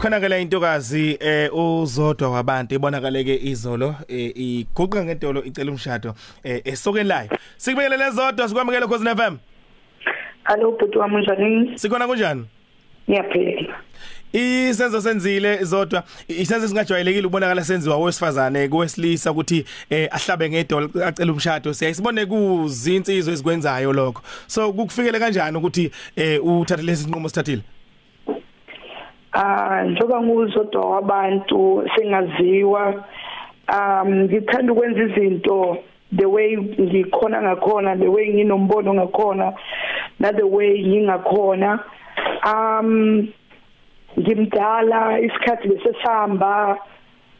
khona ke la intokazi eh uzodwa wabantu ibonakaleke izolo eh iguqa ngedolo icela umshado eh esokeni layo sikubekele lezodwa sikwamukele cause FM Hallo bhuti wami unjani? sikhona kunjani? Ngiyaphila. Isenzo senzile zodwa. Isenzo singajwayelekile ukubonakala senziwa owesifazane kuwesilisa ukuthi eh ahlabe ngedolo acela umshado. Siyayisibone kuzinsizwe ezikwenzayo lokho. So kukufikele kanjani ukuthi eh uthathe lesi sinqumo sithathile Ah njoba nguzodwa wabantu sengaziwa um ngithanda ukwenza izinto the way ngikhona ngakhona the way nginombono ngakhona na the way ngingakhona. Um ngimdala isikhathi besesihamba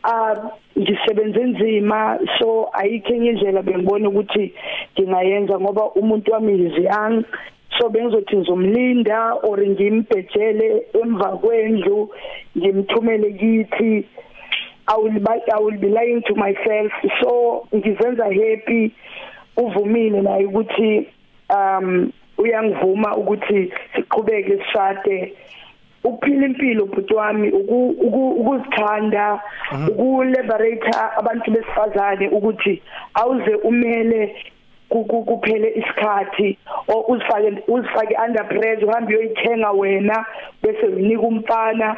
ah ngisebenze nzima so ayikho enye indlela bengibona ukuthi ngingayenza ngoba umuntu wami is young so bengizothi ngizomlinda or ngimbhejele emva kwendlu ngimthumele kithi. I will be, I will be lying to myself. So ngizenza happy. Uvumile naye ukuthi um uyangivuma ukuthi siqhubeke sishade. Ukuphila impilo bhuti wami ukuzithanda ukuliberate abantu besifazane ukuthi awuze umele kuphele isikhathi uzifake uzifake under pressure uhambe uyoyithenga wena bese unika umfana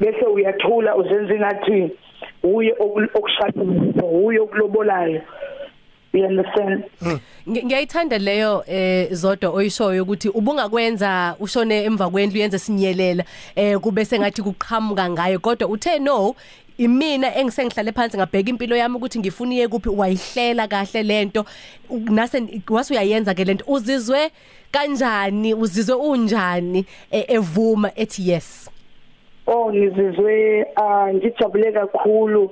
bese uyathula uzenza ingathi uye okushadile uye okulobolayo. You understand? Ngiyayithanda leyo eh zodwa oyishoyo ukuthi ubungakwenza ushone emva kwendlu yenze sinyelela eh kube sengathi kuqhamuka ngayo. Kodwa uthe no imina engisengihlale phansi ngabheka impilo yami ukuthi ngifuna iye kuphi wayihlela kahle lento nase wasuyayenza ke lento uzizwe kanjani? Uzizwe unjani? Evuma ethi yes. Oh ngizizwe ngijabule kakhulu.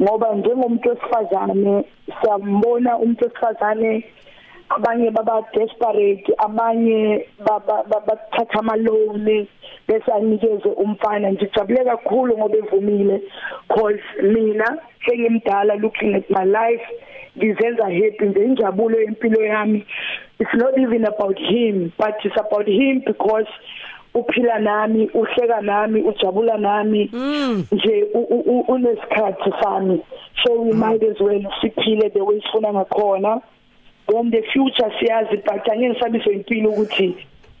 Ngoba njengomuntu wesifazane siyambona umuntu wesifazane abanye baba desperate abanye bathatha ama loan bese anikeze umfana ngijabule kakhulu ngoba evumile cause mina sengimdala looking at my life ngizenza happy nje injabulo yempilo yami. It's not even about him but it's about him because uphila nami uhleka nami ujabula nami. Nje unesikhathi sami. So we might as well siphile the way sifuna ngakhona. Then the future siyazi but angeke ngisabise impilo ukuthi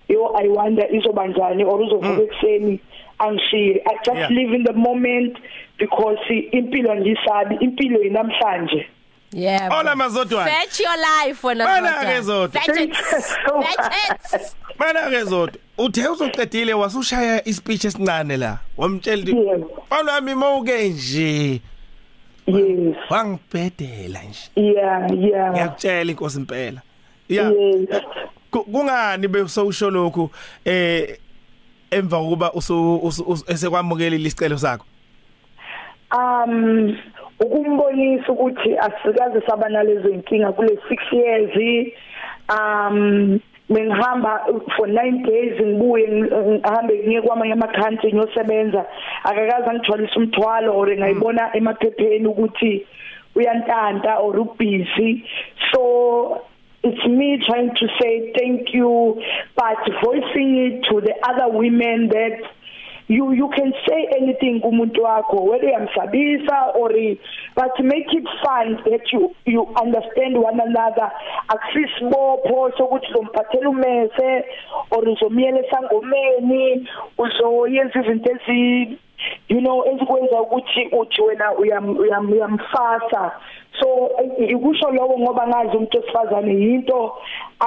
yo i wonder izoba njani or uzovuka ekseni angishiye i just Yeah. live in the moment because impilo ngisabi impilo inamhlanje yebo Ola mazodwana fetch your life wena Bana ke Zodwa. fetch it. So fetch it. Bana ke zodwa uthe uzoqedile wasushaya ispeech esincane la. Wamtshela ukuthi Yes. mfana wami mawuke nje. Yes. Wangibhedela nje. Yeah yeah. Ngiyakutshela inkosi impela. Ku- kungani besowusho lokhu eh emva kokuba esekwamukela isicelo sakho? Um ukumbonisa ukuthi asikaze saba nalezo inkinga kule 6 years. Um ngihamba for 9 days ngibuye ngihambe ngiye kwamanye ama country ngiyosebenza akakaze angithwalisa umthwalo or ngayibona emaphepheni ukuthi uyantanta or ubusy so it's me trying to say thank you but voicing it to the other women that you you can say anything kumuntu wakho whether uyamsabisa or but make it fun that you you understand one another. Akusisibopho sokuthi uzomphathela umese or uzomiyela esangomeni uzoyenza izinto ezi you know ezikwenza ukuthi uthi wena uyam uyam uyamfasa. So ngikusho lokho ngoba ngazi umuntu osifazane yinto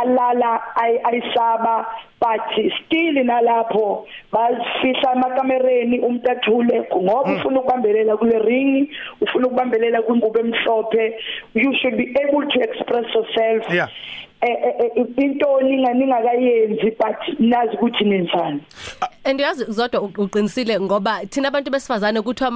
alala ayisaba but still nalapho basifihla emakamereni umuntu athule ngoba ufuna ukubambelela kule ring ufuna ukubambelela kwingubo emhlophe. You should be able to express yourself. Yeah. Into ningakayenzi but nazi ukuthi nenzani. Andiyazi zodwa uqinisile ngoba thina abantu besifazane kuthiwa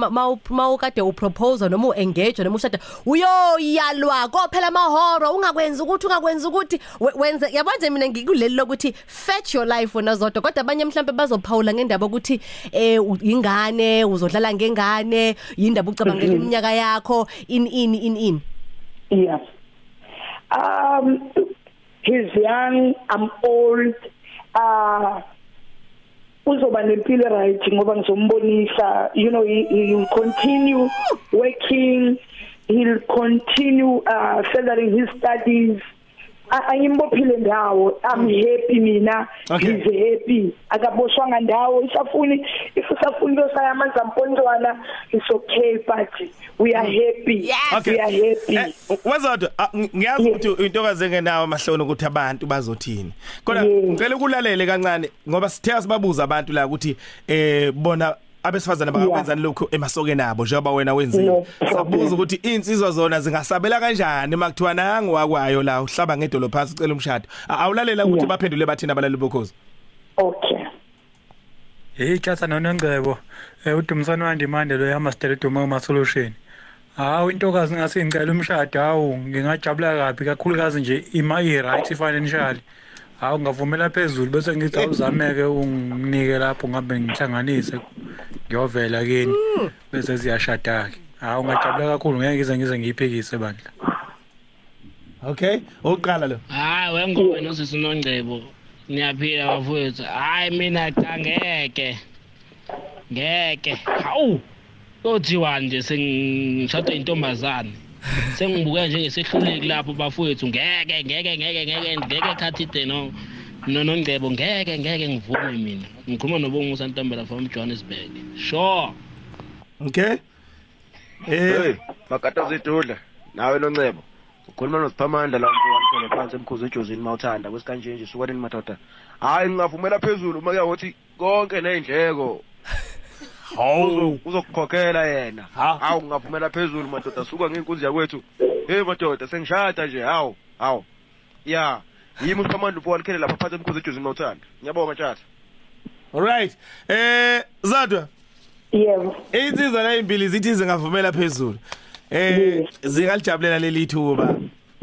mawukade upropose noma uengage noma ushada uyoyalwa kophela amahoro ungakwenza ukuthi ungakwenza ukuthi. Wenze yabanje mina ngikuleli lokuthi fetch your life wena zodwa kodwa abanye mhlambe bazophawula ngendaba ukuthi eh ingane uzodlala ngengane yindaba ucabangela iminyaka yakho in in in in. Yeah um he's young i'm old. Uh uzoba nempilo right ngoba ngizombonisa. You know he, he will continue working. He'll continue uh furthering his studies. A- angimbophile ndawo. I'm happy mina. Okay. he's happy. Akaboshwanga ndawo. Isafuni if usafuni losaya amanzamponjwana it's okay but we are happy. Yes. we are happy. Eh, wazodwa ah, ng- ngiyazi ukuthi intokazi engenawo amahloni ukuthi abantu bazothini. Kodwa Yes. ngicela ukulalele kancane ngoba sithe sibabuza abantu la ukuthi eh bona abesifazana bangakwenzani lokho emasokeni abo njengoba wena wenzile No problem. sabuza ukuthi insizwa zona zingasabela kanjani makuthiwa nangu wakwayo la uhlaba ngedolo phansi ucela umshado. A- awulalela ukuthi Yeah. baphendule bathina abalali bokhozi. Okay. Hey tjatha nonongcebo. Eh uDumsana wandimande lo yama stele duma uma solution Hawu intokazi ngase ngicela umshado. Hawu ngingajabula kabi kakhulukazi nje ima i right financially Hawu ngavumela phezulu bese ngithi awuzameke unginike lapho ngabe ngihlanganise ngiyovela kini bese ziyashada ke Hawu ngajabula kakhulu ngeke ngize ngize ngiyiphikise bandla. Okay oqala lo. Hayi wengobe nosisi nongcebo niyaphila bafowethu. Hayi mina cha ngeke. Ngeke. Hawu kothiwa nje sengishade intombazane. Sengibuke njengesehluleki lapho bafowethu ngeke ngeke ngeke ngeke ngeke khathide no no nongcebo ngeke ngeke ngivume mina. Ngikhuluma nobongusa ntombela from Johannesburg. Sure. Okay? Eh hey makata zidudla nawe noncebo ukhuluma nosiphamandla la mfowethu phansi emkhuzo ejozini mawuthanda. Kwesikanje nje sukwaneni madoda? Hayi ngingavumela phezulu uma kuya ukuthi konke nezindleko hawu uzokukhokhela yena. Ha. hawu ngingavumela phezulu madoda. Suka ngenkunzi yakwethu. Hey madoda sengishada nje. Hawu hawu. Ya yimi usiphamandla upowalikhele lapha phansi emkhuzo ejozini mawuthanda ngiyabonga tshata alright eh zadwa yebo. Insizwa la imbili zithi zingavumela phezulu. Eh Yes. zingalijabulela leli thuba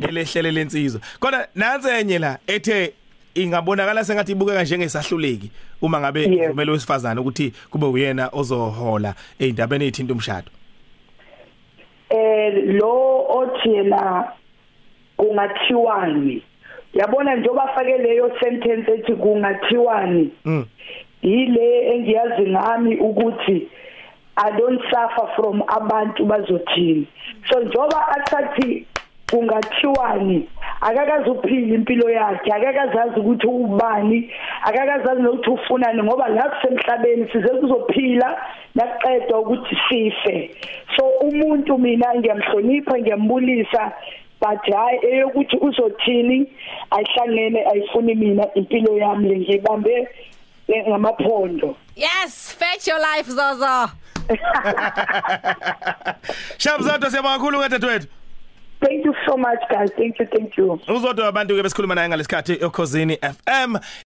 elehlele lensizwa kodwa nansi enye la ethe ingabonakala sengathi ibukeka njengesahluleki uma ngabe ivumela wesifazana ukuthi kube uyena ozohola eindabeni ezithinta umshado? Eh lo othi yena kungathiwani? Yabona njengoba afake leyo sentence ethi kungathiwani? Mm. Yile engiyazi ngami ukuthi i don't suffer from abantu bazothini. So njoba athathi kungathiwani akakazi uphila impilo yakhe akakazazi ukuthi ubani akakazazi nokuthi ufunani ngoba la kusemhlabeni size kuzophila nakuqedwa ukuthi sife. So umuntu mina ngiyamhlonipha ngiyambulisa but hayi eyokuthi uzothini ayihlangene ayifuni mina impilo yami le ngibambe eh, ngamaphondo. Yes, fetch your life Zozo. Shab Zadwa siyabonga kakhulu ngedadewethu thank you so much guys. Thank you thank you. Uzodwa abantu ke besikhuluma naye ngalesikhathi ekhosini FM